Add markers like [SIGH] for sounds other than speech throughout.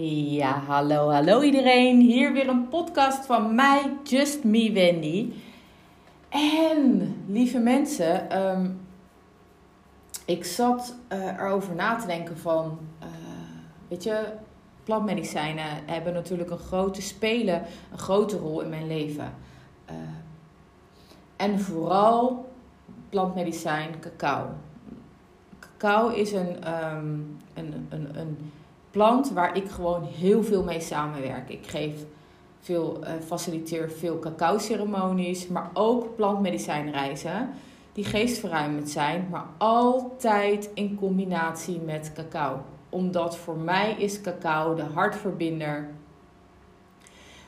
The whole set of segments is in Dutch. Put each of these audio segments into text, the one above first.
Ja, hallo, hallo iedereen. Hier weer een podcast van mij, Just Me Wendy. En lieve mensen, ehm, ik zat uh, erover na te denken van, uh, weet je, plantmedicijnen hebben natuurlijk een grote spelen, een grote rol in mijn leven. Uh, en vooral plantmedicijn cacao. Cacao is een, um, een, een, een plant waar ik gewoon heel veel mee samenwerk. Ik geef veel, uh, faciliteer veel cacao-ceremonies, maar ook plantmedicijnreizen die geestverruimend zijn, maar altijd in combinatie met cacao. Omdat voor mij is cacao de hartverbinder.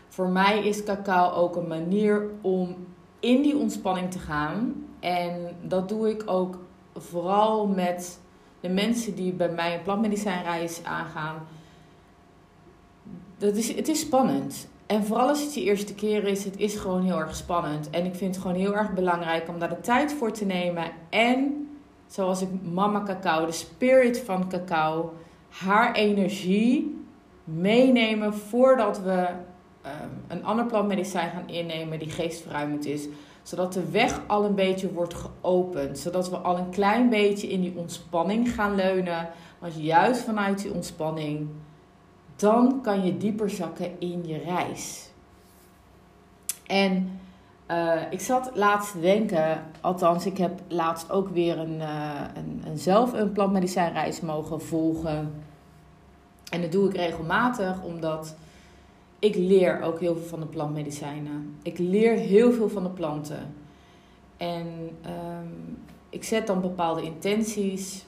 Voor mij is cacao ook een manier om in die ontspanning te gaan. En dat doe ik ook vooral met de mensen die bij mij een plantmedicijnreis aangaan. Dat is, het is spannend. En vooral als het je eerste keer is, het is gewoon heel erg spannend. En ik vind het gewoon heel erg belangrijk om daar de tijd voor te nemen. En zoals ik mama cacao, de spirit van cacao, haar energie meenemen voordat we um, een ander plantmedicijn gaan innemen die geestverruimend is zodat de weg al een beetje wordt geopend. Zodat we al een klein beetje in die ontspanning gaan leunen. Want juist vanuit die ontspanning, dan kan je dieper zakken in je reis. En uh, ik zat laatst denken, althans, ik heb laatst ook weer een, uh, een, een zelf een plantmedicijnreis mogen volgen. En dat doe ik regelmatig, omdat ik leer ook heel veel van de plantmedicijnen. Ik leer heel veel van de planten. En um, ik zet dan bepaalde intenties.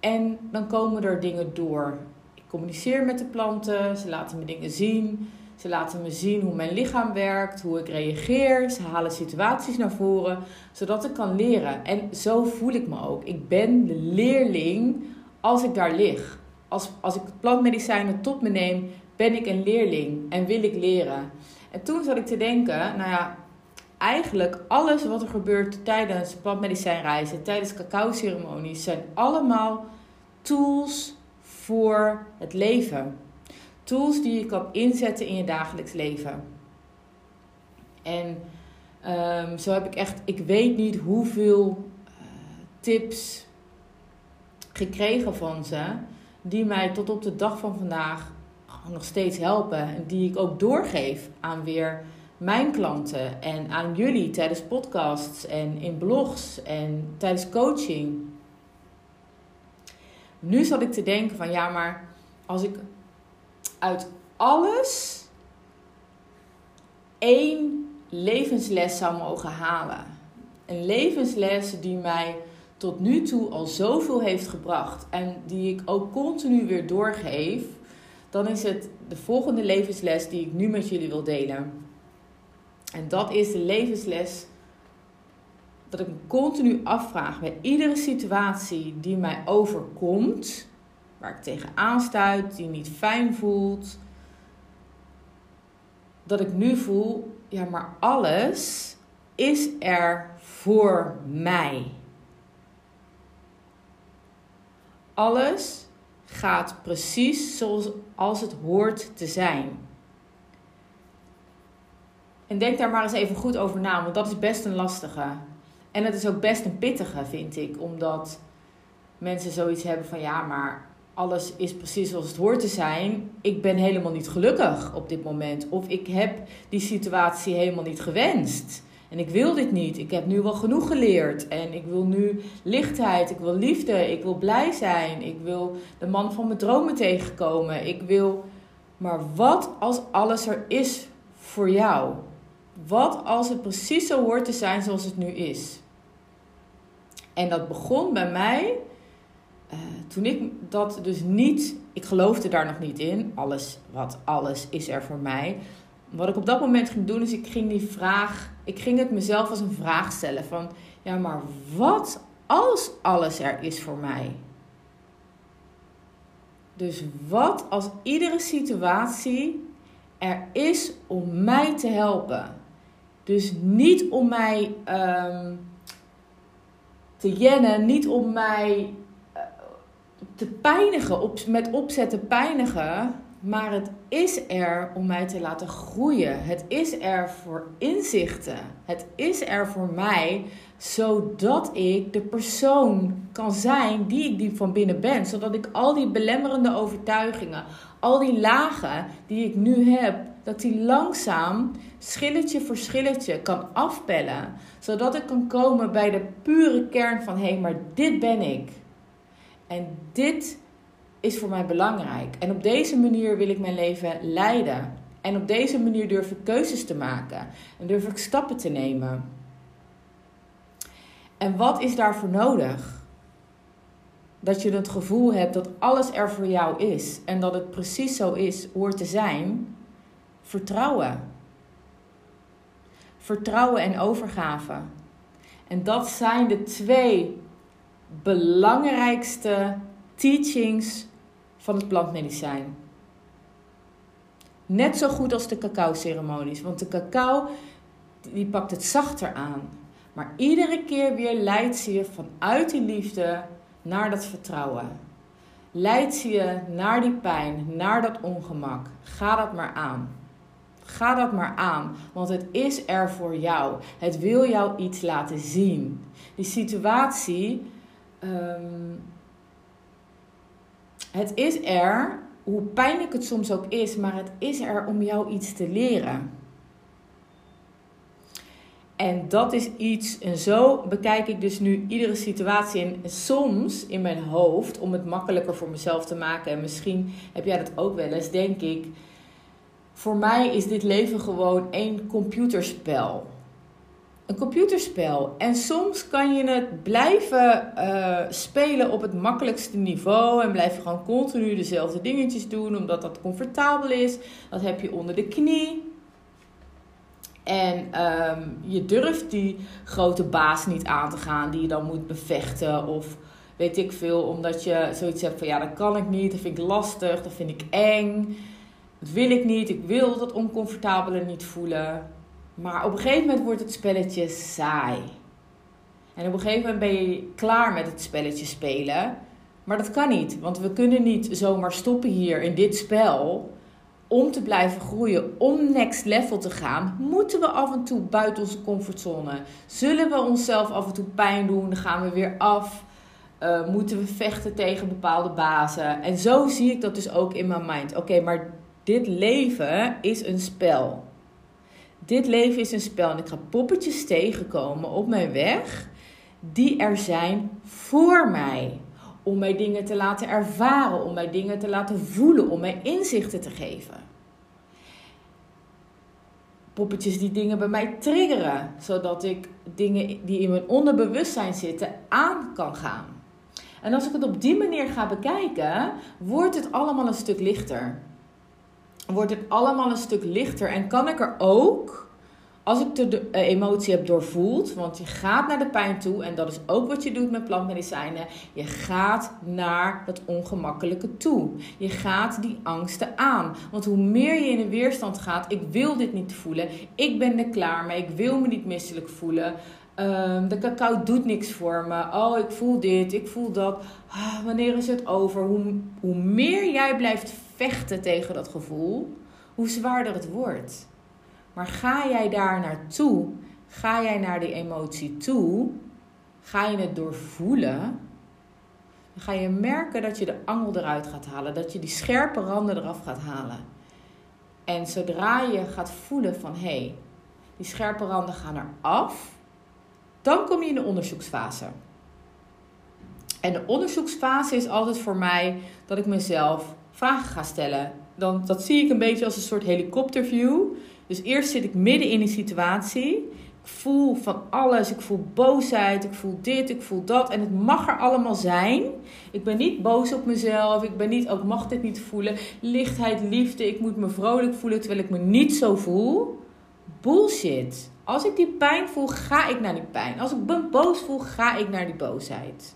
En dan komen er dingen door. Ik communiceer met de planten, ze laten me dingen zien. Ze laten me zien hoe mijn lichaam werkt, hoe ik reageer. Ze halen situaties naar voren, zodat ik kan leren. En zo voel ik me ook. Ik ben de leerling als ik daar lig. Als, als ik plantmedicijnen tot me neem, ben ik een leerling en wil ik leren. En toen zat ik te denken, nou ja, eigenlijk alles wat er gebeurt tijdens plantmedicijnreizen, tijdens cacao-ceremonies, zijn allemaal tools voor het leven. Tools die je kan inzetten in je dagelijks leven. En um, zo heb ik echt, ik weet niet hoeveel uh, tips gekregen van ze, die mij tot op de dag van vandaag nog steeds helpen. En die ik ook doorgeef aan weer mijn klanten en aan jullie tijdens podcasts en in blogs en tijdens coaching. Nu zat ik te denken van ja, maar als ik uit alles één levensles zou mogen halen. Een levensles die mij tot nu toe al zoveel heeft gebracht en die ik ook continu weer doorgeef dan is het de volgende levensles die ik nu met jullie wil delen. En dat is de levensles dat ik me continu afvraag bij iedere situatie die mij overkomt, waar ik tegenaan stuit, die niet fijn voelt, dat ik nu voel, ja, maar alles is er voor mij. Alles gaat precies zoals als het hoort te zijn. En denk daar maar eens even goed over na, want dat is best een lastige. En het is ook best een pittige, vind ik, omdat mensen zoiets hebben van ja, maar alles is precies zoals het hoort te zijn. Ik ben helemaal niet gelukkig op dit moment. Of ik heb die situatie helemaal niet gewenst. En ik wil dit niet. Ik heb nu wel genoeg geleerd. En ik wil nu lichtheid. Ik wil liefde. Ik wil blij zijn. Ik wil de man van mijn dromen tegenkomen. Ik wil. Maar wat als alles er is voor jou? Wat als het precies zo hoort te zijn zoals het nu is? En dat begon bij mij uh, toen ik dat dus niet. Ik geloofde daar nog niet in. Alles, wat alles is er voor mij. Wat ik op dat moment ging doen, is ik ging die vraag ik ging het mezelf als een vraag stellen van, ja, maar wat als alles er is voor mij? Dus wat als iedere situatie er is om mij te helpen? Dus niet om mij um, te jennen, niet om mij uh, te pijnigen, op, met opzet te pijnigen. Maar het is er om mij te laten groeien. Het is er voor inzichten. Het is er voor mij zodat ik de persoon kan zijn die ik diep van binnen ben. Zodat ik al die belemmerende overtuigingen, al die lagen die ik nu heb, dat die langzaam schilletje voor schilletje kan afpellen. Zodat ik kan komen bij de pure kern van hé, hey, maar dit ben ik. En dit is voor mij belangrijk. En op deze manier wil ik mijn leven leiden. En op deze manier durf ik keuzes te maken. En durf ik stappen te nemen. En wat is daarvoor nodig? Dat je het gevoel hebt dat alles er voor jou is. En dat het precies zo is, hoort te zijn. Vertrouwen. Vertrouwen en overgave. En dat zijn de twee belangrijkste teachings van het plantmedicijn. Net zo goed als de cacao-ceremonies. Want de cacao die pakt het zachter aan. Maar iedere keer weer leidt ze je vanuit die liefde naar dat vertrouwen. Leidt ze je naar die pijn, naar dat ongemak. Ga dat maar aan. Ga dat maar aan, want het is er voor jou. Het wil jou iets laten zien. Die situatie um, het is er, hoe pijnlijk het soms ook is, maar het is er om jou iets te leren. En dat is iets, en zo bekijk ik dus nu iedere situatie. En soms in mijn hoofd, om het makkelijker voor mezelf te maken. En misschien heb jij dat ook wel eens, denk ik. Voor mij is dit leven gewoon één computerspel een computerspel. En soms kan je het blijven uh, spelen op het makkelijkste niveau. En blijf je gewoon continu dezelfde dingetjes doen, omdat dat comfortabel is. Dat heb je onder de knie. En um, je durft die grote baas niet aan te gaan die je dan moet bevechten. Of weet ik veel, omdat je zoiets hebt van ja, dat kan ik niet, dat vind ik lastig, dat vind ik eng. Dat wil ik niet, ik wil dat oncomfortabele niet voelen. Maar op een gegeven moment wordt het spelletje saai. En op een gegeven moment ben je klaar met het spelletje spelen. Maar dat kan niet, want we kunnen niet zomaar stoppen hier in dit spel. Om te blijven groeien, om next level te gaan, moeten we af en toe buiten onze comfortzone. Zullen we onszelf af en toe pijn doen, dan gaan we weer af. Uh, moeten we vechten tegen bepaalde bazen. En zo zie ik dat dus ook in mijn mind. Oké, maar dit leven is een spel. Dit leven is een spel en ik ga poppetjes tegenkomen op mijn weg die er zijn voor mij. Om mij dingen te laten ervaren, om mij dingen te laten voelen, om mij inzichten te geven. Poppetjes die dingen bij mij triggeren, zodat ik dingen die in mijn onderbewustzijn zitten aan kan gaan. En als ik het op die manier ga bekijken, wordt het allemaal een stuk lichter wordt het allemaal een stuk lichter. En kan ik er ook, als ik de eh, emotie heb doorvoeld, want je gaat naar de pijn toe en dat is ook wat je doet met plantmedicijnen. Je gaat naar dat ongemakkelijke toe. Je gaat die angsten aan. Want hoe meer je in een weerstand gaat, ik wil dit niet voelen, ik ben er klaar mee, ik wil me niet misselijk voelen. Um, de cacao doet niks voor me. Oh, ik voel dit, ik voel dat. Ah, wanneer is het over? Hoe, hoe meer jij blijft vechten tegen dat gevoel, hoe zwaarder het wordt. Maar ga jij daar naartoe, ga jij naar die emotie toe, ga je het doorvoelen, dan ga je merken dat je de angel eruit gaat halen, dat je die scherpe randen eraf gaat halen. En zodra je gaat voelen van hé, hey, die scherpe randen gaan eraf, dan kom je in de onderzoeksfase. En de onderzoeksfase is altijd voor mij dat ik mezelf vragen ga stellen. Dan, dat zie ik een beetje als een soort helikopterview. Dus eerst zit ik midden in een situatie. Ik voel van alles. Ik voel boosheid. Ik voel dit. Ik voel dat. En het mag er allemaal zijn. Ik ben niet boos op mezelf. Ik ben niet, ook mag dit niet voelen. Lichtheid, liefde. Ik moet me vrolijk voelen terwijl ik me niet zo voel. Bullshit. Als ik die pijn voel, ga ik naar die pijn. Als ik me boos voel, ga ik naar die boosheid.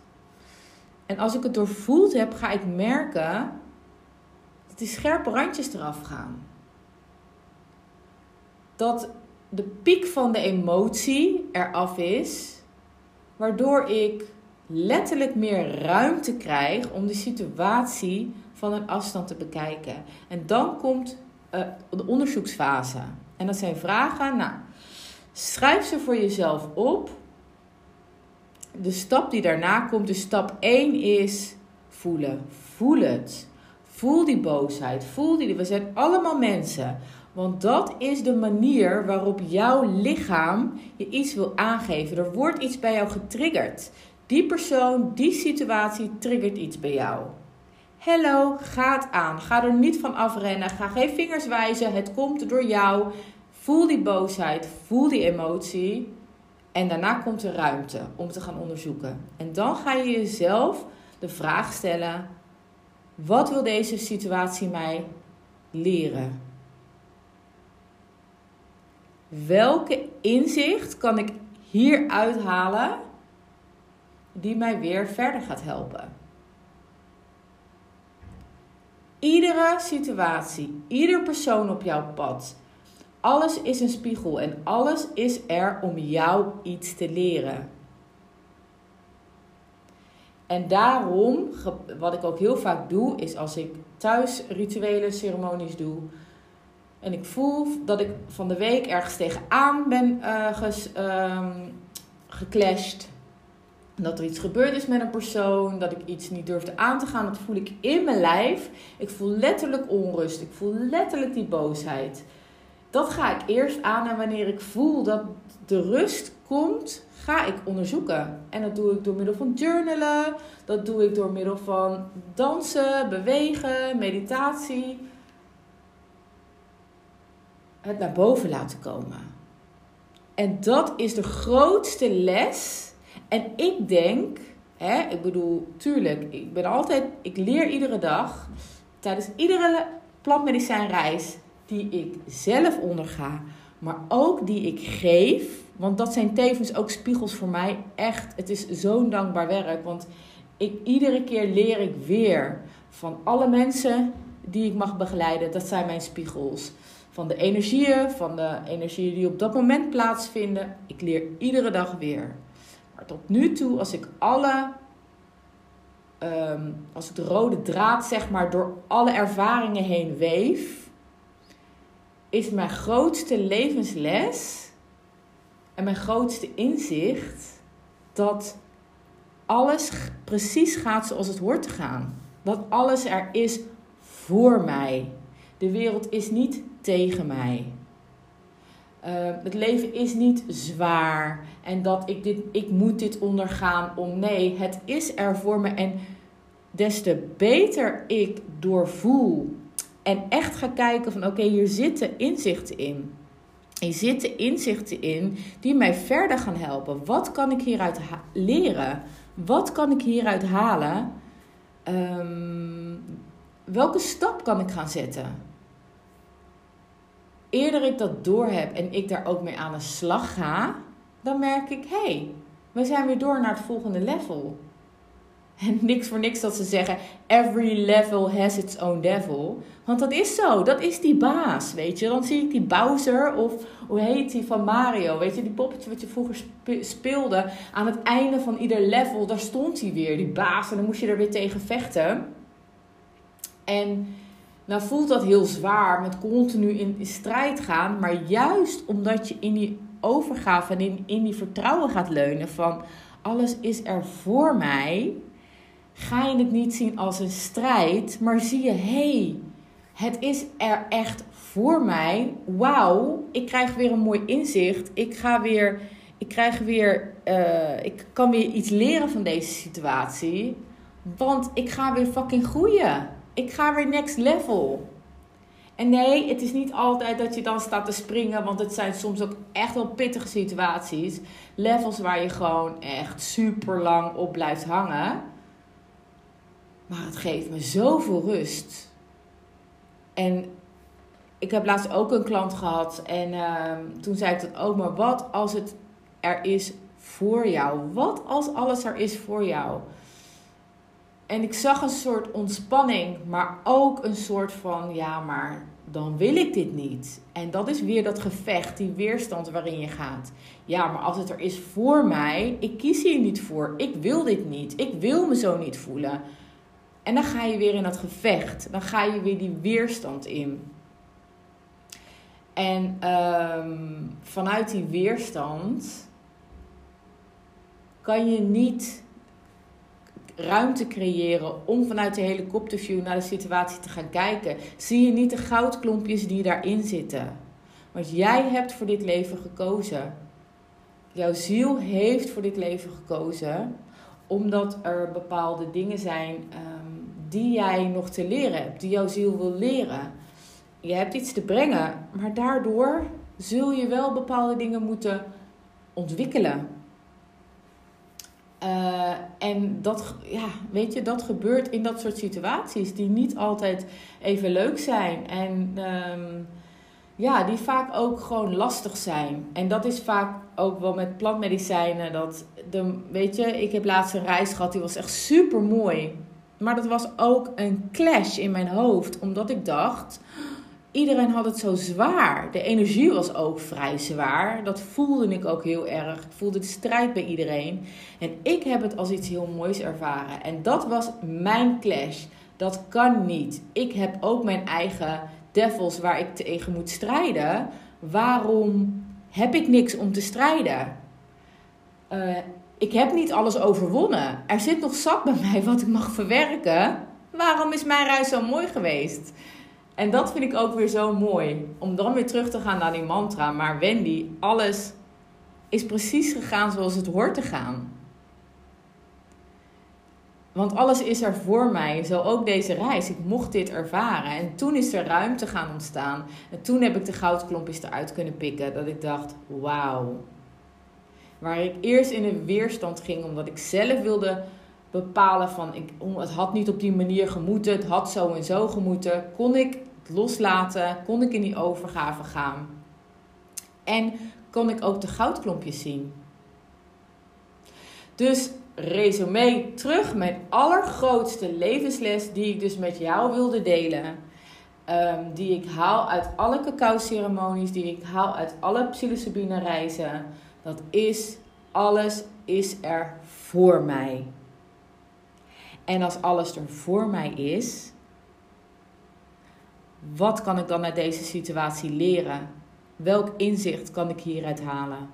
En als ik het doorvoeld heb, ga ik merken dat die scherpe randjes eraf gaan. Dat de piek van de emotie eraf is, waardoor ik letterlijk meer ruimte krijg om de situatie van een afstand te bekijken. En dan komt uh, de onderzoeksfase. En dat zijn vragen. Nou, schrijf ze voor jezelf op. De stap die daarna komt, dus stap 1 is voelen. Voel het. Voel die boosheid. Voel die. We zijn allemaal mensen. Want dat is de manier waarop jouw lichaam je iets wil aangeven. Er wordt iets bij jou getriggerd. Die persoon, die situatie triggert iets bij jou. Hello, ga het aan. Ga er niet van afrennen. Ga geen vingers wijzen. Het komt door jou. Voel die boosheid. Voel die emotie. En daarna komt er ruimte om te gaan onderzoeken. En dan ga je jezelf de vraag stellen: wat wil deze situatie mij leren? Welke inzicht kan ik hier uithalen die mij weer verder gaat helpen? Iedere situatie, ieder persoon op jouw pad, alles is een spiegel en alles is er om jou iets te leren. En daarom, wat ik ook heel vaak doe, is als ik thuis rituele ceremonies doe. En ik voel dat ik van de week ergens tegenaan ben uh, geclashed. Dat er iets gebeurd is met een persoon, dat ik iets niet durfde aan te gaan. Dat voel ik in mijn lijf. Ik voel letterlijk onrust. Ik voel letterlijk die boosheid. Dat ga ik eerst aan en wanneer ik voel dat de rust komt, ga ik onderzoeken. En dat doe ik door middel van journalen, dat doe ik door middel van dansen, bewegen, meditatie. Het naar boven laten komen. En dat is de grootste les. En ik denk, hè, ik bedoel, tuurlijk, ik ben altijd, ik leer iedere dag. Tijdens iedere plantmedicijnreis die ik zelf onderga, maar ook die ik geef want dat zijn tevens ook spiegels voor mij. Echt, het is zo'n dankbaar werk. Want ik, iedere keer leer ik weer van alle mensen die ik mag begeleiden. Dat zijn mijn spiegels. Van de energieën, van de energieën die op dat moment plaatsvinden. Ik leer iedere dag weer. Maar tot nu toe, als ik alle. Um, als ik de rode draad zeg maar door alle ervaringen heen weef, is mijn grootste levensles en mijn grootste inzicht dat alles precies gaat zoals het hoort te gaan. Dat alles er is voor mij. De wereld is niet tegen mij. Uh, het leven is niet zwaar en dat ik, dit, ik moet dit ondergaan om. Nee, het is er voor me. En des te beter ik doorvoel en echt ga kijken van oké, hier zitten inzichten in. Er zitten inzichten in die mij verder gaan helpen. Wat kan ik hieruit leren? Wat kan ik hieruit halen? Um, welke stap kan ik gaan zetten? Eerder ik dat doorheb en ik daar ook mee aan de slag ga, dan merk ik: hé, hey, we zijn weer door naar het volgende level. En niks voor niks dat ze zeggen: every level has its own devil. Want dat is zo, dat is die baas, weet je. Dan zie ik die Bowser of hoe heet die van Mario, weet je, die poppetje wat je vroeger speelde. Aan het einde van ieder level, daar stond hij weer, die baas. En dan moest je er weer tegen vechten. En nou voelt dat heel zwaar met continu in, strijd gaan. Maar juist omdat je in die overgave en in, in die vertrouwen gaat leunen van alles is er voor mij ga je het niet zien als een strijd, maar zie je, hey, het is er echt voor mij. Wauw, ik krijg weer een mooi inzicht. Ik ga weer, ik krijg weer, uh, ik kan weer iets leren van deze situatie. Want ik ga weer fucking groeien. Ik ga weer next level. En nee, het is niet altijd dat je dan staat te springen, want het zijn soms ook echt wel pittige situaties. Levels waar je gewoon echt super lang op blijft hangen. Maar het geeft me zoveel rust. En ik heb laatst ook een klant gehad. En uh, toen zei ik dat ook. Maar wat als het er is voor jou? Wat als alles er is voor jou? En ik zag een soort ontspanning, maar ook een soort van, ja, maar dan wil ik dit niet. En dat is weer dat gevecht, die weerstand waarin je gaat. Ja, maar als het er is voor mij, ik kies hier niet voor. Ik wil dit niet. Ik wil me zo niet voelen. En dan ga je weer in dat gevecht. Dan ga je weer die weerstand in. En um, vanuit die weerstand kan je niet ruimte creëren om vanuit de helikopterview naar de situatie te gaan kijken. Zie je niet de goudklompjes die daarin zitten. Want jij hebt voor dit leven gekozen. Jouw ziel heeft voor dit leven gekozen omdat er bepaalde dingen zijn um, die jij nog te leren hebt, die jouw ziel wil leren. Je hebt iets te brengen, maar daardoor zul je wel bepaalde dingen moeten ontwikkelen. Uh, en dat, ja, weet je, dat gebeurt in dat soort situaties die niet altijd even leuk zijn. En um, ja, die vaak ook gewoon lastig zijn. En dat is vaak ook wel met plantmedicijnen. Dat de, weet je, ik heb laatst een reis gehad, die was echt super mooi. Maar dat was ook een clash in mijn hoofd, omdat ik dacht iedereen had het zo zwaar. De energie was ook vrij zwaar. Dat voelde ik ook heel erg. Ik voelde de strijd bij iedereen. En ik heb het als iets heel moois ervaren. En dat was mijn clash. Dat kan niet. Ik heb ook mijn eigen devils waar ik tegen moet strijden. Waarom heb ik niks om te strijden? Uh, ik heb niet alles overwonnen. Er zit nog zat bij mij wat ik mag verwerken. Waarom is mijn reis zo mooi geweest? En dat vind ik ook weer zo mooi. Om dan weer terug te gaan naar die mantra. Maar Wendy, alles is precies gegaan zoals het hoort te gaan. Want alles is er voor mij, zo ook deze reis. Ik mocht dit ervaren. En toen is er ruimte gaan ontstaan. En toen heb ik de goudklompjes eruit kunnen pikken. Dat ik dacht, wauw. Waar ik eerst in een weerstand ging, omdat ik zelf wilde bepalen van... Ik, het had niet op die manier gemoeten, het had zo en zo gemoeten. Kon ik loslaten, kon ik in die overgave gaan. En kon ik ook de goudklompjes zien. Dus resume terug, mijn allergrootste levensles die ik dus met jou wilde delen. Um, die ik haal uit alle cacao-ceremonies, die ik haal uit alle psilocybine reizen. Dat is, alles is er voor mij. En als alles er voor mij is, wat kan ik dan uit deze situatie leren? Welk inzicht kan ik hieruit halen?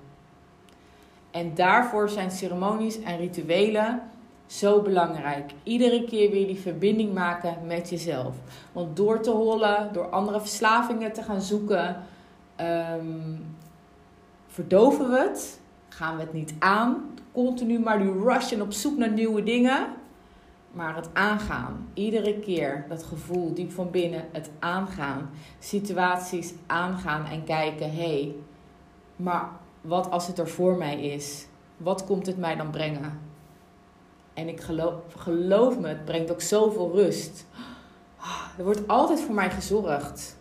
En daarvoor zijn ceremonies en rituelen zo belangrijk. Iedere keer weer die verbinding maken met jezelf. Want door te hollen, door andere verslavingen te gaan zoeken, um, verdoven we het. Gaan we het niet aan. Continu maar die rush en op zoek naar nieuwe dingen. Maar het aangaan, iedere keer dat gevoel diep van binnen, het aangaan, situaties aangaan en kijken: hé, hey, maar wat als het er voor mij is? Wat komt het mij dan brengen? En ik geloof, geloof me, het brengt ook zoveel rust. Er wordt altijd voor mij gezorgd.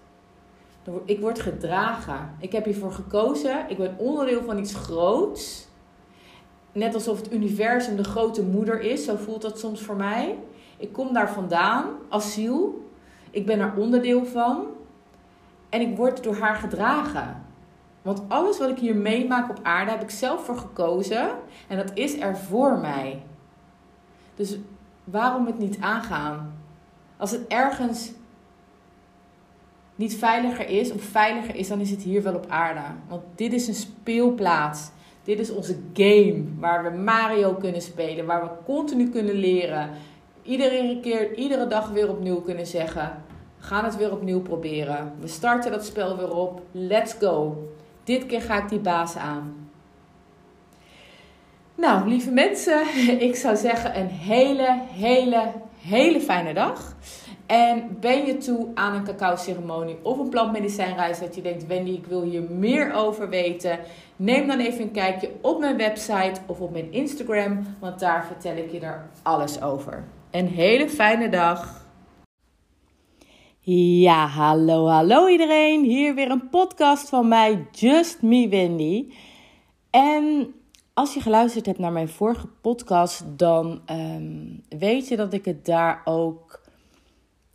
Ik word gedragen. Ik heb hiervoor gekozen. Ik ben onderdeel van iets groots. Net alsof het universum de grote moeder is. Zo voelt dat soms voor mij. Ik kom daar vandaan, asiel. Ik ben er onderdeel van. En ik word door haar gedragen. Want alles wat ik hier meemaak op aarde heb ik zelf voor gekozen. En dat is er voor mij. Dus waarom het niet aangaan? Als het ergens niet veiliger is of veiliger is, dan is het hier wel op aarde. Want dit is een speelplaats. Dit is onze game waar we Mario kunnen spelen, waar we continu kunnen leren. Iedere keer, iedere dag weer opnieuw kunnen zeggen: we gaan het weer opnieuw proberen. We starten dat spel weer op. Let's go. Dit keer ga ik die baas aan. Nou, lieve mensen, [LAUGHS] ik zou zeggen een hele, hele, hele fijne dag. En ben je toe aan een cacao-ceremonie of een plantmedicijnreis dat je denkt, Wendy, ik wil hier meer over weten, neem dan even een kijkje op mijn website of op mijn Instagram, want daar vertel ik je er alles over. Een hele fijne dag. Ja, hallo, hallo iedereen. Hier weer een podcast van mij, Just Me Wendy. En als je geluisterd hebt naar mijn vorige podcast, dan ehm, weet je dat ik het daar ook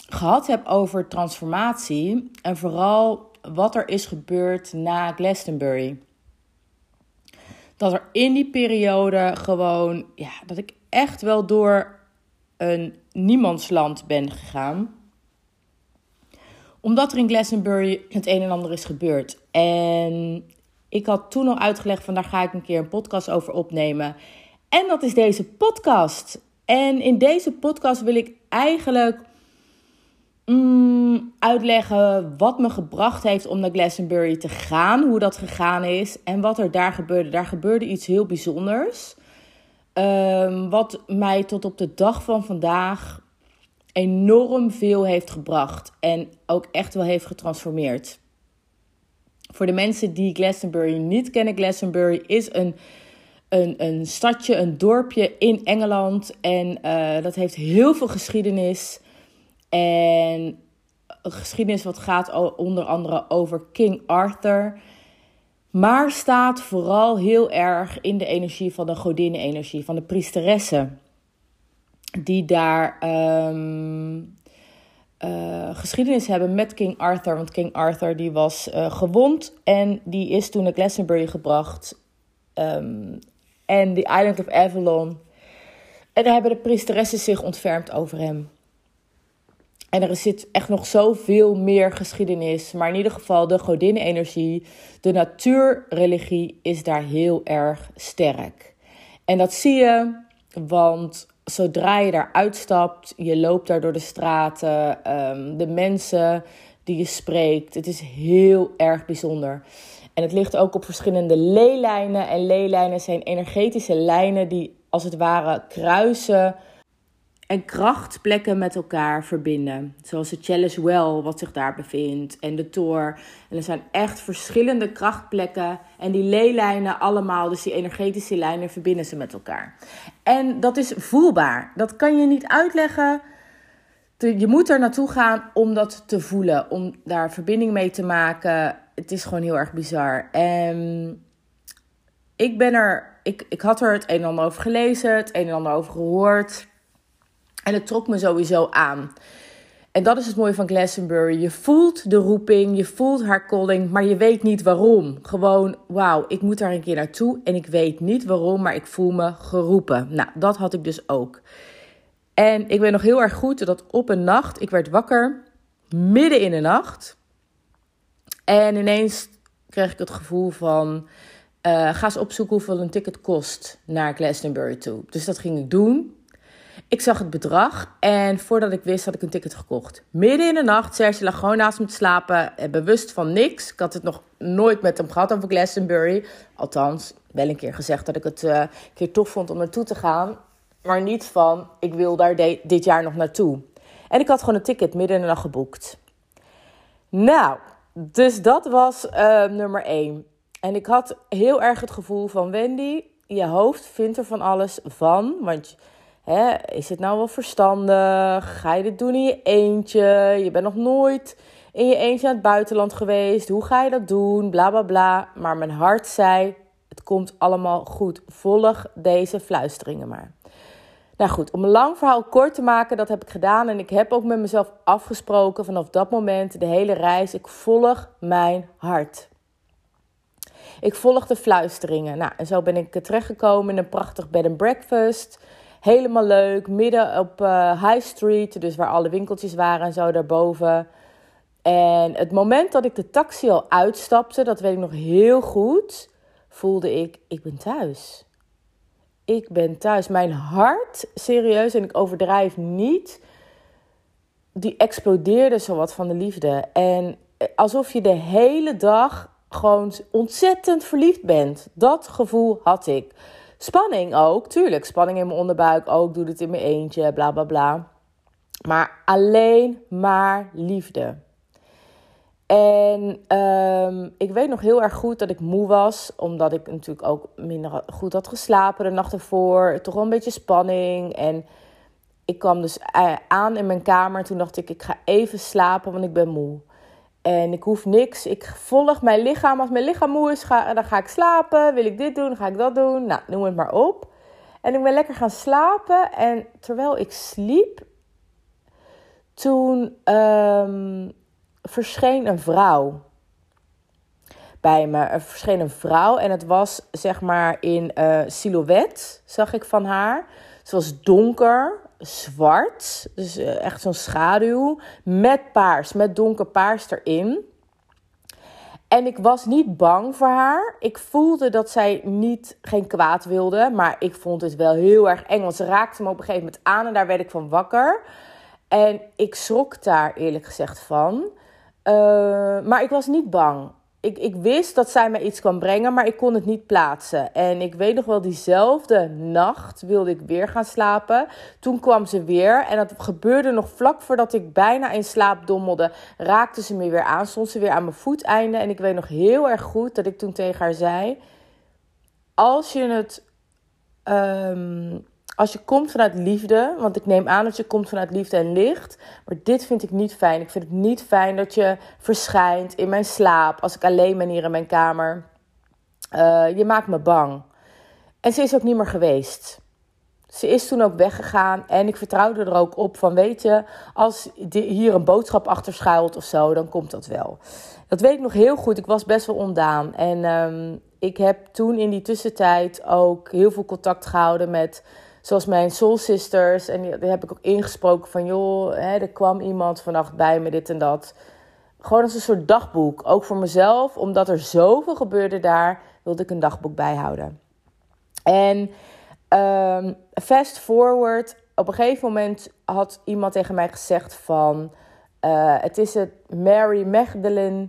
gehad heb over transformatie. En vooral wat er is gebeurd na Glastonbury. Dat er in die periode gewoon, ja, dat ik echt wel door een niemandsland ben gegaan. Omdat er in Glastonbury het een en ander is gebeurd. En ik had toen al uitgelegd van daar ga ik een keer een podcast over opnemen. En dat is deze podcast. En in deze podcast wil ik eigenlijk mm, uitleggen wat me gebracht heeft om naar Glastonbury te gaan. Hoe dat gegaan is en wat er daar gebeurde. Daar gebeurde iets heel bijzonders. Um, wat mij tot op de dag van vandaag enorm veel heeft gebracht. En ook echt wel heeft getransformeerd. Voor de mensen die Glastonbury niet kennen, Glastonbury is een, een, een stadje, een dorpje in Engeland. En uh, dat heeft heel veel geschiedenis. En geschiedenis wat gaat onder andere over King Arthur. Maar staat vooral heel erg in de energie van de godinnen-energie, van de priesteressen. Die daar um, uh, geschiedenis hebben met King Arthur. Want King Arthur die was uh, gewond en die is toen naar Glastonbury gebracht. Um, en de Island of Avalon. En daar hebben de priesteressen zich ontfermd over hem. En er zit echt nog zoveel meer geschiedenis. Maar in ieder geval de godinnenenergie, de natuurreligie is daar heel erg sterk. En dat zie je, want zodra je daar uitstapt, je loopt daar door de straten, um, de mensen die je spreekt. Het is heel erg bijzonder. En het ligt ook op verschillende leelijnen. En leelijnen zijn energetische lijnen die als het ware kruisen en krachtplekken met elkaar verbinden. Zoals de Chalice Well, wat zich daar bevindt, en de Tor. En er zijn echt verschillende krachtplekken. En die leelijnen allemaal, dus die energetische lijnen, verbinden ze met elkaar. En dat is voelbaar. Dat kan je niet uitleggen. Je moet er naartoe gaan om dat te voelen, om daar verbinding mee te maken. Het is gewoon heel erg bizar. En ik ben er, ik, ik had er het een en ander over gelezen, het een en ander over gehoord. En het trok me sowieso aan. En dat is het mooie van Glastonbury. Je voelt de roeping, je voelt haar calling, maar je weet niet waarom. Gewoon, wauw, ik moet daar een keer naartoe en ik weet niet waarom, maar ik voel me geroepen. Nou, dat had ik dus ook. En ik weet nog heel erg goed dat op een nacht, ik werd wakker, midden in de nacht. En ineens kreeg ik het gevoel van, uh, ga eens opzoeken hoeveel een ticket kost naar Glastonbury toe. Dus dat ging ik doen. Ik zag het bedrag en voordat ik wist had ik een ticket gekocht. Midden in de nacht, Serge lag gewoon naast me te slapen, bewust van niks. Ik had het nog nooit met hem gehad over Glastonbury. Althans, wel een keer gezegd dat ik het uh, een keer tof vond om naartoe te gaan. Maar niet van, ik wil daar dit jaar nog naartoe. En ik had gewoon een ticket midden in de nacht geboekt. Nou, dus dat was uh, nummer 1. En ik had heel erg het gevoel van Wendy, je hoofd vindt er van alles van. Want Hè, is het nou wel verstandig? Ga je dit doen in je eentje? Je bent nog nooit in je eentje naar het buitenland geweest. Hoe ga je dat doen? Bla bla bla. Maar mijn hart zei: het komt allemaal goed. Volg deze fluisteringen maar. Nou goed, om een lang verhaal kort te maken, dat heb ik gedaan. En ik heb ook met mezelf afgesproken vanaf dat moment, de hele reis, ik volg mijn hart. Ik volg de fluisteringen. Nou, en zo ben ik terechtgekomen in een prachtig bed and breakfast. Helemaal leuk, midden op uh, High Street, dus waar alle winkeltjes waren en zo daarboven. En het moment dat ik de taxi al uitstapte, dat weet ik nog heel goed, voelde ik, ik ben thuis. Ik ben thuis. Mijn hart, serieus, en ik overdrijf niet, die explodeerde zowat van de liefde. En alsof je de hele dag gewoon ontzettend verliefd bent. Dat gevoel had ik. Spanning ook, tuurlijk. Spanning in mijn onderbuik ook. Doe het in mijn eentje, bla bla bla. Maar alleen maar liefde. En um, ik weet nog heel erg goed dat ik moe was, omdat ik natuurlijk ook minder goed had geslapen de nacht ervoor. Toch wel een beetje spanning. En ik kwam dus eh, aan in mijn kamer. Toen dacht ik, ik ga even slapen, want ik ben moe. En ik hoef niks. Ik volg mijn lichaam. Als mijn lichaam moe is, ga, dan ga ik slapen. Wil ik dit doen, ga ik dat doen. Nou, noem het maar op. En ik ben lekker gaan slapen. En terwijl ik sliep, toen um, verscheen een vrouw bij me. Er verscheen een vrouw en het was zeg maar in uh, silhouet, zag ik van haar. Ze was donker, zwart, dus uh, echt zo'n schaduw, met paars, met donker paars erin. En ik was niet bang voor haar. Ik voelde dat zij niet geen kwaad wilde, maar ik vond het wel heel erg eng. Want ze raakte me op een gegeven moment aan en daar werd ik van wakker. En ik schrok daar eerlijk gezegd van. Uh, maar ik was niet bang ik, ik wist dat zij mij iets kwam brengen, maar ik kon het niet plaatsen. En ik weet nog wel, diezelfde nacht wilde ik weer gaan slapen. Toen kwam ze weer en dat gebeurde nog vlak voordat ik bijna in slaap dommelde. Raakte ze me weer aan, stond ze weer aan mijn voeteinde. En ik weet nog heel erg goed dat ik toen tegen haar zei: Als je het. Um, als je komt vanuit liefde, want ik neem aan dat je komt vanuit liefde en licht. Maar dit vind ik niet fijn. Ik vind het niet fijn dat je verschijnt in mijn slaap als ik alleen ben hier in mijn kamer. Uh, je maakt me bang. En ze is ook niet meer geweest. Ze is toen ook weggegaan en ik vertrouwde er ook op van weet je, als hier een boodschap achter schuilt of zo, dan komt dat wel. Dat weet ik nog heel goed. Ik was best wel ondaan. En um, ik heb toen in die tussentijd ook heel veel contact gehouden met zoals mijn soul sisters. En die, heb ik ook ingesproken van, joh, hè, er kwam iemand vannacht bij me, dit en dat. Gewoon als een soort dagboek. Ook voor mezelf, omdat er zoveel gebeurde daar, wilde ik een dagboek bijhouden. En um, fast forward, op een gegeven moment had iemand tegen mij gezegd van... Uh, het is het Mary Magdalene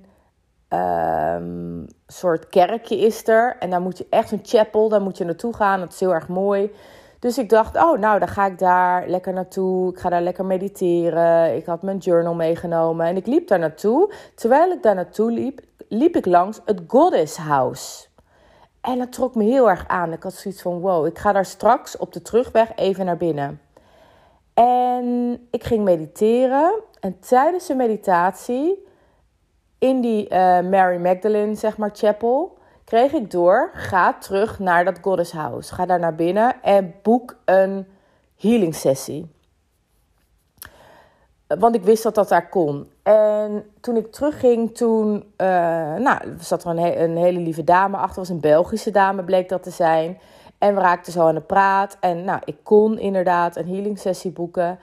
um, soort kerkje is er. En daar moet je echt een chapel, daar moet je naartoe gaan. Dat is heel erg mooi. Dus ik dacht, oh, nou, dan ga ik daar lekker naartoe. Ik ga daar lekker mediteren. Ik had mijn journal meegenomen en ik liep daar naartoe. Terwijl ik daar naartoe liep, liep ik langs het Goddess House. En dat trok me heel erg aan. Ik had zoiets van, wow, ik ga daar straks op de terugweg even naar binnen. En ik ging mediteren. En tijdens de meditatie in die uh, Mary Magdalene, zeg maar, chapel kreeg ik door, ga terug naar dat Goddess House. Ga daar naar binnen en boek een healing sessie. Want ik wist dat dat daar kon. En toen ik terugging, toen uh, nou, zat er een, een, hele lieve dame achter. was een Belgische dame, bleek dat te zijn. En we raakten zo aan de praat. En nou, ik kon inderdaad een healing sessie boeken.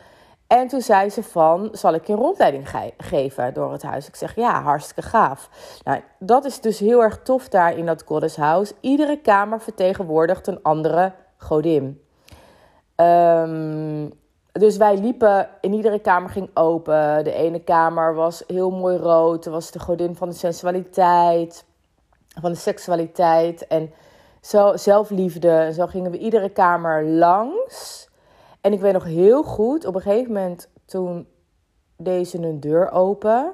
En toen zei ze van, zal ik je een rondleiding geven door het huis? Ik zeg, ja, hartstikke gaaf. Nou, dat is dus heel erg tof daar in dat Goddess House. Iedere kamer vertegenwoordigt een andere godin. Um, dus wij liepen, in iedere kamer ging open. De ene kamer was heel mooi rood. Dat was de godin van de sensualiteit, van de seksualiteit en zo, zelfliefde. Zo gingen we iedere kamer langs. En ik weet nog heel goed, op een gegeven moment toen deze een deur open.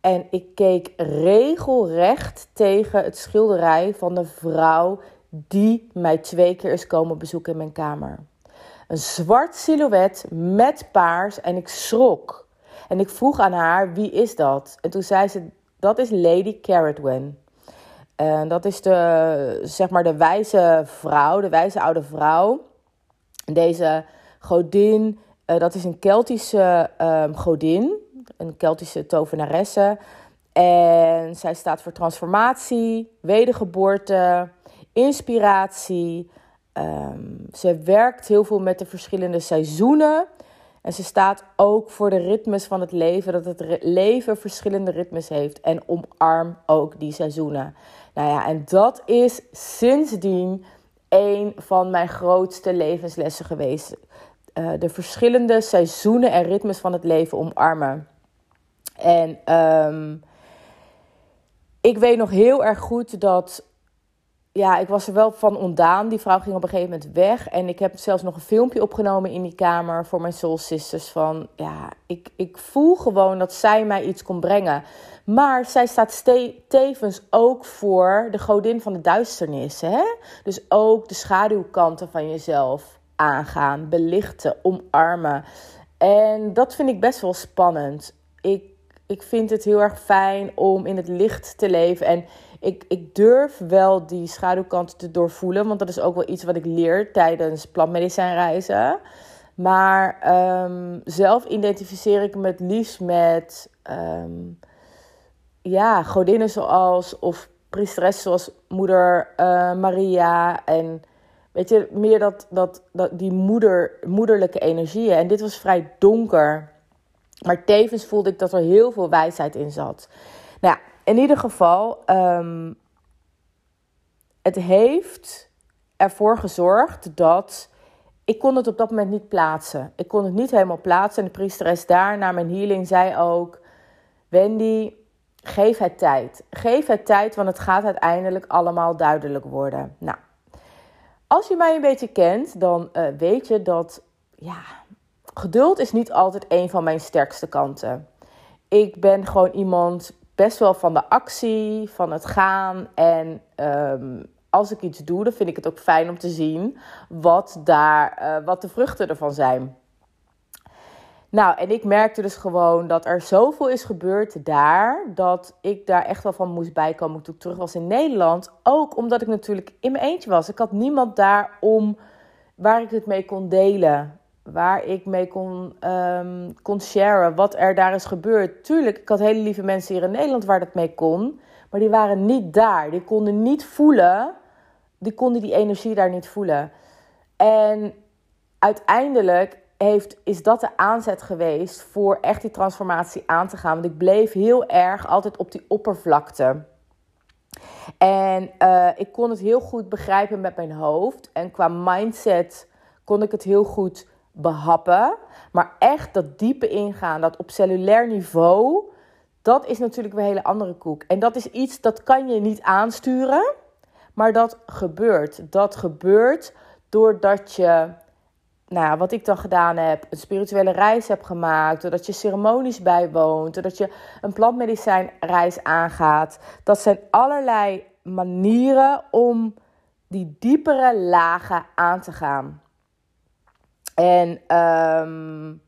En ik keek regelrecht tegen het schilderij van de vrouw die mij twee keer is komen bezoeken in mijn kamer. Een zwart silhouet met paars en ik schrok. En ik vroeg aan haar, wie is dat? En toen zei ze, dat is Lady Carradwen. En dat is de, zeg maar, de wijze vrouw, de wijze oude vrouw deze godin, uh, dat is een Keltische um, godin, een Keltische tovenaresse. En zij staat voor transformatie, wedergeboorte, inspiratie. Um, ze werkt heel veel met de verschillende seizoenen. En ze staat ook voor de ritmes van het leven, dat het leven verschillende ritmes heeft. En omarm ook die seizoenen. Nou ja, en dat is sindsdien een van mijn grootste levenslessen geweest. Uh, de verschillende seizoenen en ritmes van het leven omarmen. En um, ik weet nog heel erg goed dat. Ja, ik was er wel van ontdaan. Die vrouw ging op een gegeven moment weg. En ik heb zelfs nog een filmpje opgenomen in die kamer voor mijn Soul Sisters. Van ja, ik, ik voel gewoon dat zij mij iets kon brengen. Maar zij staat tevens ook voor de godin van de duisternis. Hè? Dus ook de schaduwkanten van jezelf aangaan, belichten, omarmen. En dat vind ik best wel spannend. Ik, ik vind het heel erg fijn om in het licht te leven. En ik, ik durf wel die schaduwkant te doorvoelen. Want dat is ook wel iets wat ik leer tijdens plantmedicijnreizen. Maar ehm, zelf identificeer ik me het liefst met ehm, ja, godinnen zoals, of priesteressen zoals moeder uh, Maria. En weet je, meer dat, dat, dat, die moeder, moederlijke energieën. En dit was vrij donker. Maar tevens voelde ik dat er heel veel wijsheid in zat. Nou ja, in ieder geval, um, het heeft ervoor gezorgd dat ik kon het op dat moment niet plaatsen. Ik kon het niet helemaal plaatsen. En de priesteres daar na mijn healing zei ook: Wendy, geef het tijd. Geef het tijd, want het gaat uiteindelijk allemaal duidelijk worden. Nou, als je mij een beetje kent, dan uh, weet je dat ja, geduld is niet altijd een van mijn sterkste kanten. Ik ben gewoon iemand best wel van de actie, van het gaan. En um, als ik iets doe, dan vind ik het ook fijn om te zien wat, daar, uh, wat de vruchten ervan zijn. Nou, en ik merkte dus gewoon dat er zoveel is gebeurd daar, dat ik daar echt wel van moest bijkomen toen ik terug was in Nederland. Ook omdat ik natuurlijk in mijn eentje was. Ik had niemand daar om waar ik het mee kon delen waar ik mee kon, um, kon sharen wat er daar is gebeurd. Tuurlijk, ik had hele lieve mensen hier in Nederland waar dat mee kon, maar die waren niet daar. Die konden niet voelen, die konden die energie daar niet voelen. En uiteindelijk heeft, is dat de aanzet geweest voor echt die transformatie aan te gaan. Want ik bleef heel erg altijd op die oppervlakte. En uh, ik kon het heel goed begrijpen met mijn hoofd. En qua mindset kon ik het heel goed behappen. Maar echt dat diepe ingaan, dat op cellulair niveau, dat is natuurlijk een hele andere koek. En dat is iets dat kan je niet aansturen, maar dat gebeurt. Dat gebeurt doordat je, nou wat ik dan gedaan heb, een spirituele reis heb gemaakt, doordat je ceremonies bijwoont, doordat je een plantmedicijnreis aangaat. Dat zijn allerlei manieren om die diepere lagen aan te gaan. En um,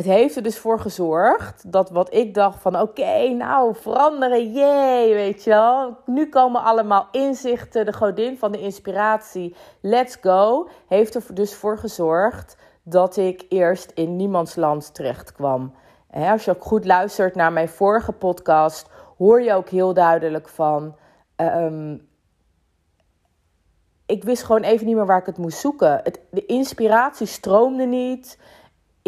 het heeft er dus voor gezorgd dat wat ik dacht van oké, nou veranderen, jee, weet je wel. Nu komen allemaal inzichten, de godin van de inspiratie, let's go. Heeft er dus voor gezorgd dat ik eerst in niemands land terecht kwam. Als je ook goed luistert naar mijn vorige podcast, hoor je ook heel duidelijk van... Um, ik wist gewoon even niet meer waar ik het moest zoeken. Het, de inspiratie stroomde niet.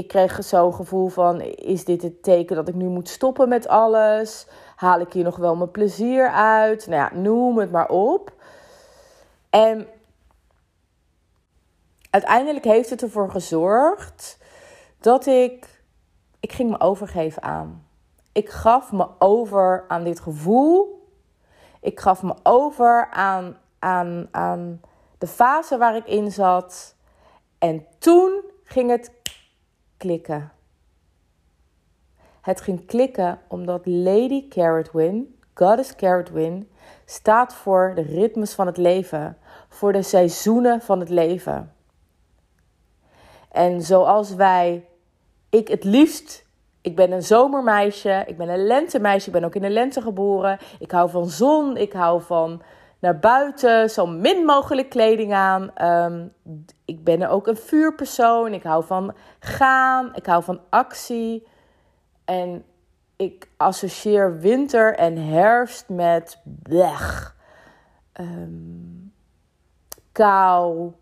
Ik kreeg zo'n gevoel van: is dit het teken dat ik nu moet stoppen met alles? Haal ik hier nog wel mijn plezier uit? Nou ja, noem het maar op. En uiteindelijk heeft het ervoor gezorgd dat ik. Ik ging me overgeven aan. Ik gaf me over aan dit gevoel. Ik gaf me over aan, aan, aan de fase waar ik in zat. En toen ging het klikken. Het ging klikken omdat Lady Carrotwin, Goddess Carrotwin, staat voor de ritmes van het leven, voor de seizoenen van het leven. En zoals wij, ik het liefst, ik ben een zomermeisje, ik ben een lentemeisje, ik ben ook in de lente geboren. Ik hou van zon, ik hou van naar buiten, zo min mogelijk kleding aan. Ehm, ik ben ook een vuurpersoon. Ik hou van gaan. Ik hou van actie. En ik associeer winter en herfst met blech. Um, kou.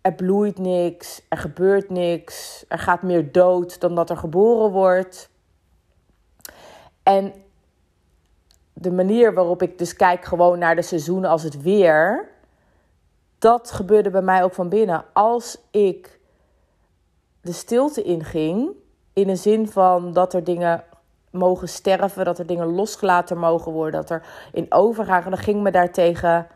Er bloeit niks. Er gebeurt niks. Er gaat meer dood dan dat er geboren wordt. En de manier waarop ik dus kijk gewoon naar de seizoenen als het weer. Dat gebeurde bij mij ook van binnen. Als ik de stilte inging, in een zin van dat er dingen mogen sterven, dat er dingen losgelaten mogen worden, dat er in overgaan, dan ging me daartegen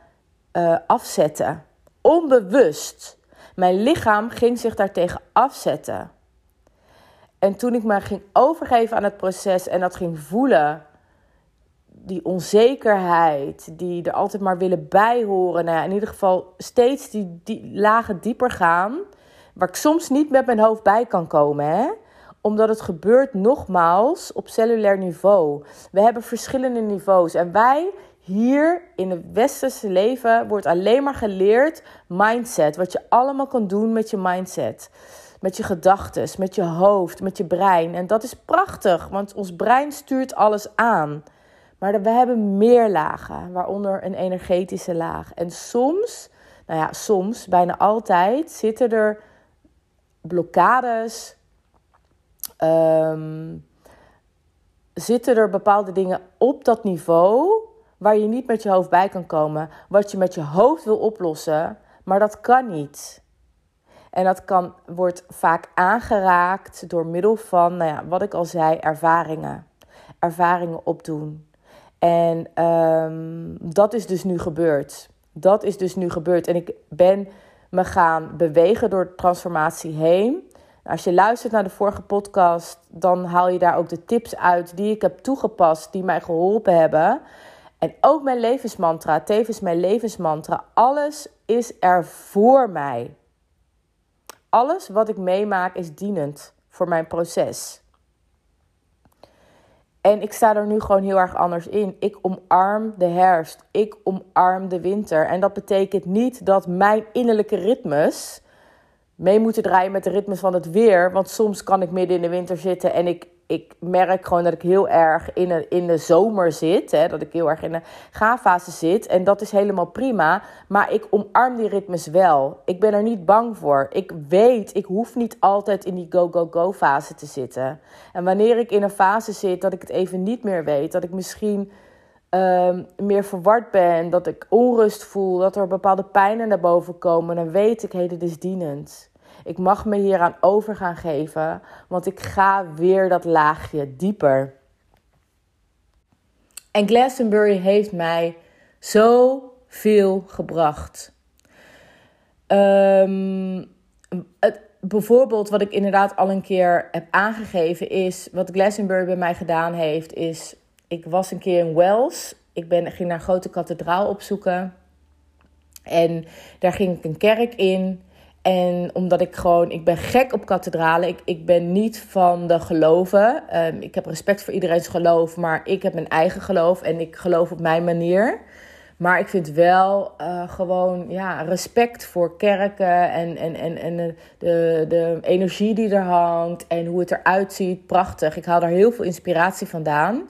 uh, afzetten. Onbewust. Mijn lichaam ging zich daartegen afzetten. En toen ik me ging overgeven aan het proces en dat ging voelen, die onzekerheid, die er altijd maar willen bijhoren. Nou ja, in ieder geval steeds die, die lagen dieper gaan. Waar ik soms niet met mijn hoofd bij kan komen. Hè? Omdat het gebeurt nogmaals op cellulair niveau. We hebben verschillende niveaus. En wij hier in het westerse leven wordt alleen maar geleerd mindset. Wat je allemaal kan doen met je mindset. Met je gedachten, met je hoofd, met je brein. En dat is prachtig, want ons brein stuurt alles aan. Maar we hebben meer lagen, waaronder een energetische laag. En soms, nou ja, soms, bijna altijd, zitten er blokkades. Ehm, zitten er bepaalde dingen op dat niveau waar je niet met je hoofd bij kan komen. Wat je met je hoofd wil oplossen, maar dat kan niet. En dat kan, wordt vaak aangeraakt door middel van, nou ja, wat ik al zei, ervaringen. Ervaringen opdoen. En um, dat is dus nu gebeurd. Dat is dus nu gebeurd. En ik ben me gaan bewegen door de transformatie heen. Als je luistert naar de vorige podcast, dan haal je daar ook de tips uit die ik heb toegepast, die mij geholpen hebben. En ook mijn levensmantra, tevens mijn levensmantra. Alles is er voor mij. Alles wat ik meemaak is dienend voor mijn proces. En ik sta er nu gewoon heel erg anders in. Ik omarm de herfst. Ik omarm de winter. En dat betekent niet dat mijn innerlijke ritmes mee moeten draaien met de ritmes van het weer. Want soms kan ik midden in de winter zitten en ik ik merk gewoon dat ik heel erg in de, in de zomer zit. Hè, dat ik heel erg in de gaafase zit. En dat is helemaal prima. Maar ik omarm die ritmes wel. Ik ben er niet bang voor. Ik weet, ik hoef niet altijd in die go-go-go fase te zitten. En wanneer ik in een fase zit dat ik het even niet meer weet. Dat ik misschien um, meer verward ben. Dat ik onrust voel. Dat er bepaalde pijnen naar boven komen. Dan weet ik, hé, hey, dit is dienend. Ik mag me hieraan over gaan geven, want ik ga weer dat laagje dieper. En Glastonbury heeft mij zoveel gebracht. Het, bijvoorbeeld, wat ik inderdaad al een keer heb aangegeven, is wat Glastonbury bij mij gedaan heeft, is ik was een keer in Wales. Ik ben, ging naar een grote kathedraal opzoeken. En daar ging ik een kerk in. En omdat ik gewoon, ik ben gek op kathedralen. Ik, ik ben niet van de geloven. Um, ik heb respect voor iedereen's geloof, maar ik heb mijn eigen geloof en ik geloof op mijn manier. Maar ik vind wel uh, gewoon ja, respect voor kerken en, en, en, en de, de energie die er hangt en hoe het eruit ziet. Prachtig. Ik haal daar heel veel inspiratie vandaan.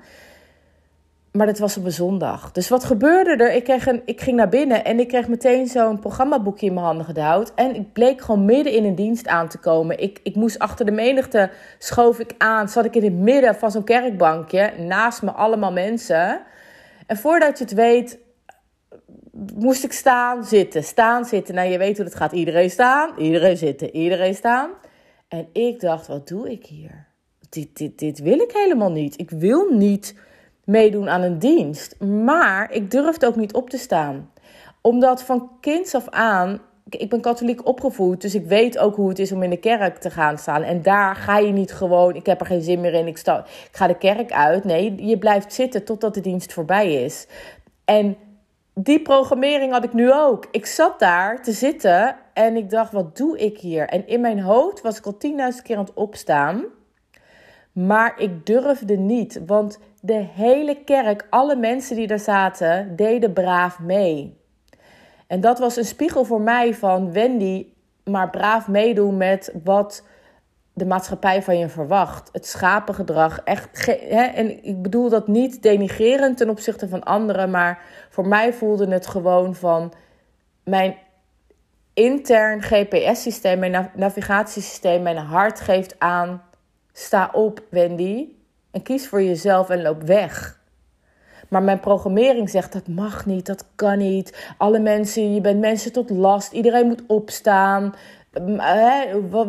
Maar dat was op een zondag. Dus wat gebeurde er? Ik, kreeg een, ik ging naar binnen en ik kreeg meteen zo'n programmaboekje in mijn handen gedouwd. En ik bleek gewoon midden in een dienst aan te komen. Ik, ik moest achter de menigte, schoof ik aan, zat ik in het midden van zo'n kerkbankje. Naast me allemaal mensen. En voordat je het weet, moest ik staan, zitten, staan, zitten. Nou, je weet hoe het gaat. Iedereen staan, iedereen zitten, iedereen staan. En ik dacht, wat doe ik hier? Dit, dit, dit wil ik helemaal niet. Ik wil niet meedoen aan een dienst. Maar ik durfde ook niet op te staan. Omdat van kinds af aan. Ik ben katholiek opgevoed, dus ik weet ook hoe het is om in de kerk te gaan staan. En daar ga je niet gewoon, ik heb er geen zin meer in, ik, sta, ik ga de kerk uit. Nee, je blijft zitten totdat de dienst voorbij is. En die programmering had ik nu ook. Ik zat daar te zitten en ik dacht, wat doe ik hier? En in mijn hoofd was ik al tienduizend keer aan het opstaan. Maar ik durfde niet, want de hele kerk, alle mensen die daar zaten, deden braaf mee. En dat was een spiegel voor mij van Wendy, maar braaf meedoen met wat de maatschappij van je verwacht. Het schapengedrag. Echt hè? En ik bedoel dat niet denigerend ten opzichte van anderen, maar voor mij voelde het gewoon van mijn intern GPS-systeem, mijn navigatiesysteem, mijn hart geeft aan: sta op, Wendy. En kies voor jezelf en loop weg. Maar mijn programmering zegt dat mag niet, dat kan niet. Alle mensen, je bent mensen tot last. Iedereen moet opstaan.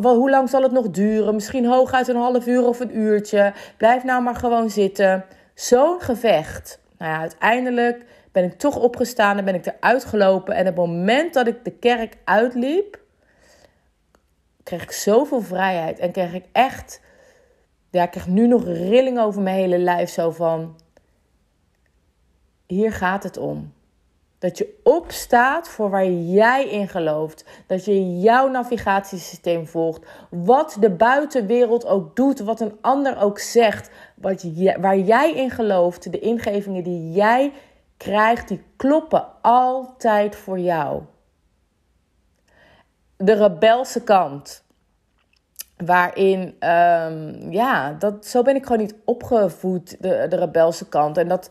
hoe lang zal het nog duren? Misschien hooguit een half uur of een uurtje. Blijf nou maar gewoon zitten. Zo'n gevecht. Nou ja, uiteindelijk ben ik toch opgestaan en ben ik eruit gelopen. En op het moment dat ik de kerk uitliep, kreeg ik zoveel vrijheid. En kreeg ik echt ja, ik krijg nu nog rilling over mijn hele lijf. Zo van, hier gaat het om. Dat je opstaat voor waar jij in gelooft. Dat je jouw navigatiesysteem volgt. Wat de buitenwereld ook doet, wat een ander ook zegt. Wat waar jij in gelooft, de ingevingen die jij krijgt, die kloppen altijd voor jou. De rebelse kant. Waarin, um, ja, dat, zo ben ik gewoon niet opgevoed, de, de rebelse kant. En dat,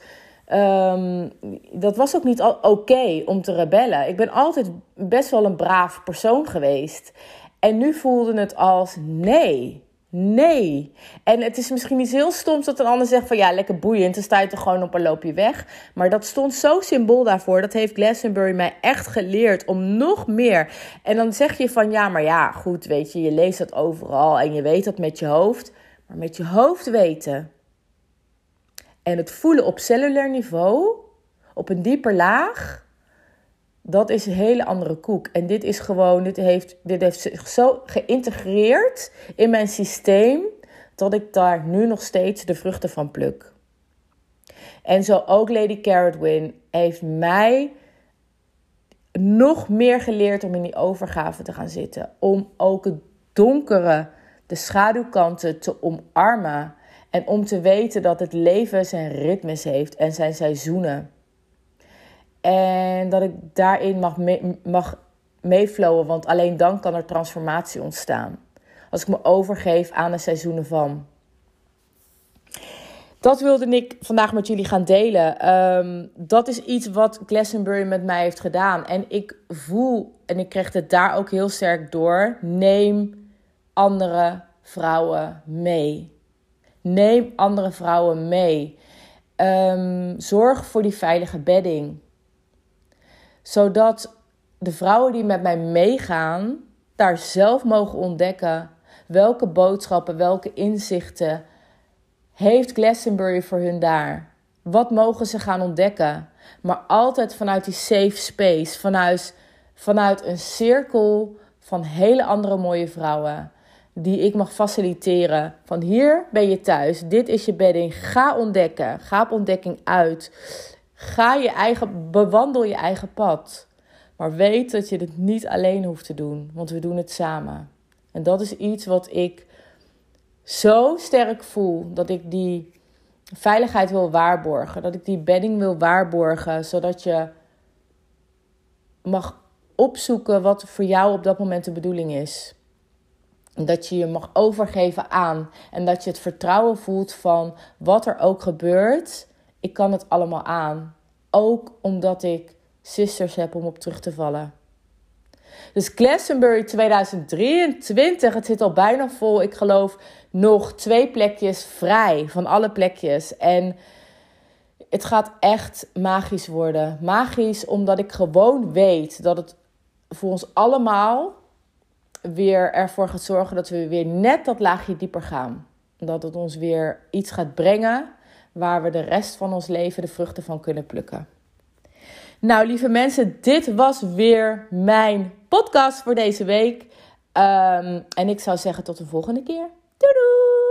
um, dat was ook niet oké om te rebellen. Ik ben altijd best wel een braaf persoon geweest. En nu voelde het als nee. Nee. En het is misschien iets heel stoms dat een ander zegt van ja, lekker boeiend, dan sta je er gewoon op en loop je weg. Maar dat stond zo symbool daarvoor. Dat heeft Glastonbury mij echt geleerd om nog meer. En dan zeg je van ja, maar ja, goed, weet je, je leest dat overal en je weet dat met je hoofd. Maar met je hoofd weten en het voelen op cellulair niveau, op een dieper laag, dat is een hele andere koek. En dit is gewoon, dit heeft, dit heeft zich zo geïntegreerd in mijn systeem, dat ik daar nu nog steeds de vruchten van pluk. En zo ook Lady Carrotwin heeft mij nog meer geleerd om in die overgave te gaan zitten. Om ook het donkere, de schaduwkanten te omarmen. En om te weten dat het leven zijn ritmes heeft en zijn seizoenen. En dat ik daarin mag, mag meeflowen, want alleen dan kan er transformatie ontstaan. Als ik me overgeef aan de seizoenen van. Dat wilde ik vandaag met jullie gaan delen. Ehm, dat is iets wat Glastonbury met mij heeft gedaan. En ik voel, en ik kreeg het daar ook heel sterk door: neem andere vrouwen mee. Neem andere vrouwen mee. Um, zorg voor die veilige bedding zodat de vrouwen die met mij meegaan, daar zelf mogen ontdekken welke boodschappen, welke inzichten heeft Glastonbury voor hun daar. Wat mogen ze gaan ontdekken? Maar altijd vanuit die safe space, vanuit, vanuit een cirkel van hele andere mooie vrouwen. Die ik mag faciliteren. Van hier ben je thuis, dit is je bedding. Ga ontdekken, ga op ontdekking uit. Ga je eigen, bewandel je eigen pad. Maar weet dat je het niet alleen hoeft te doen, want we doen het samen. En dat is iets wat ik zo sterk voel dat ik die veiligheid wil waarborgen, dat ik die bedding wil waarborgen, zodat je mag opzoeken wat voor jou op dat moment de bedoeling is. Dat je je mag overgeven aan en dat je het vertrouwen voelt van wat er ook gebeurt, ik kan het allemaal aan. Ook omdat ik sisters heb om op terug te vallen. Dus Glastonbury 2023, het zit al bijna vol. Ik geloof nog twee plekjes vrij van alle plekjes. En het gaat echt magisch worden. Magisch omdat ik gewoon weet dat het voor ons allemaal weer ervoor gaat zorgen dat we weer net dat laagje dieper gaan. Dat het ons weer iets gaat brengen waar we de rest van ons leven de vruchten van kunnen plukken. Nou, lieve mensen, dit was weer mijn podcast voor deze week. Um, en ik zou zeggen tot de volgende keer. Doei doei!